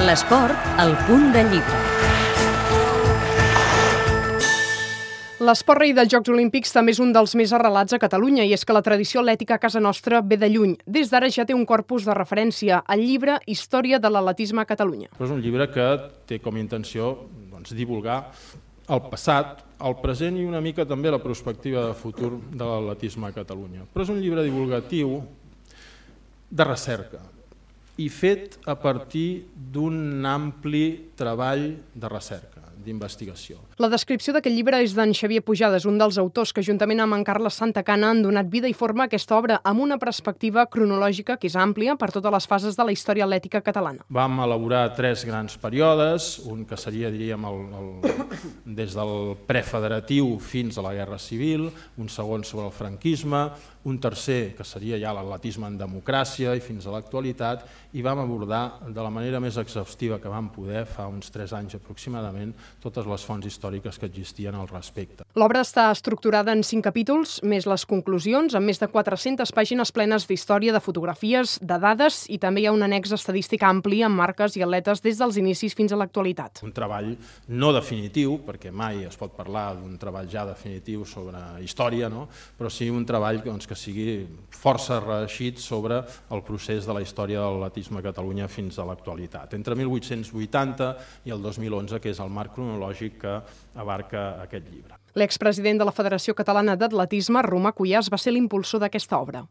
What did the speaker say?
L'esport, al punt de llibre. L'esport rei dels Jocs Olímpics també és un dels més arrelats a Catalunya i és que la tradició atlètica a casa nostra ve de lluny. Des d'ara ja té un corpus de referència, el llibre Història de l'atletisme a Catalunya. Però és un llibre que té com a intenció doncs, divulgar el passat, el present i una mica també la perspectiva de futur de l'atletisme a Catalunya. Però és un llibre divulgatiu de recerca i fet a partir d'un ampli treball de recerca d'investigació. La descripció d'aquest llibre és d'en Xavier Pujades, un dels autors que juntament amb en Carles Santacana han donat vida i forma a aquesta obra amb una perspectiva cronològica que és àmplia per totes les fases de la història atlètica catalana. Vam elaborar tres grans períodes, un que seria, diríem, el, el, des del prefederatiu fins a la Guerra Civil, un segon sobre el franquisme, un tercer que seria ja l'atletisme en democràcia i fins a l'actualitat i vam abordar de la manera més exhaustiva que vam poder fa uns tres anys aproximadament totes les fonts històriques que existien al respecte. L'obra està estructurada en cinc capítols, més les conclusions, amb més de 400 pàgines plenes d'història, de fotografies, de dades i també hi ha un annex estadístic ampli amb marques i atletes des dels inicis fins a l'actualitat. Un treball no definitiu, perquè mai es pot parlar d'un treball ja definitiu sobre història, no? però sí un treball doncs, que sigui força reeixit sobre el procés de la història de l'atletisme a Catalunya fins a l'actualitat. Entre 1880 i el 2011, que és el marc cronològic que abarca aquest llibre. L'expresident de la Federació Catalana d'Atletisme, Romà Cuyàs, va ser l'impulsor d'aquesta obra.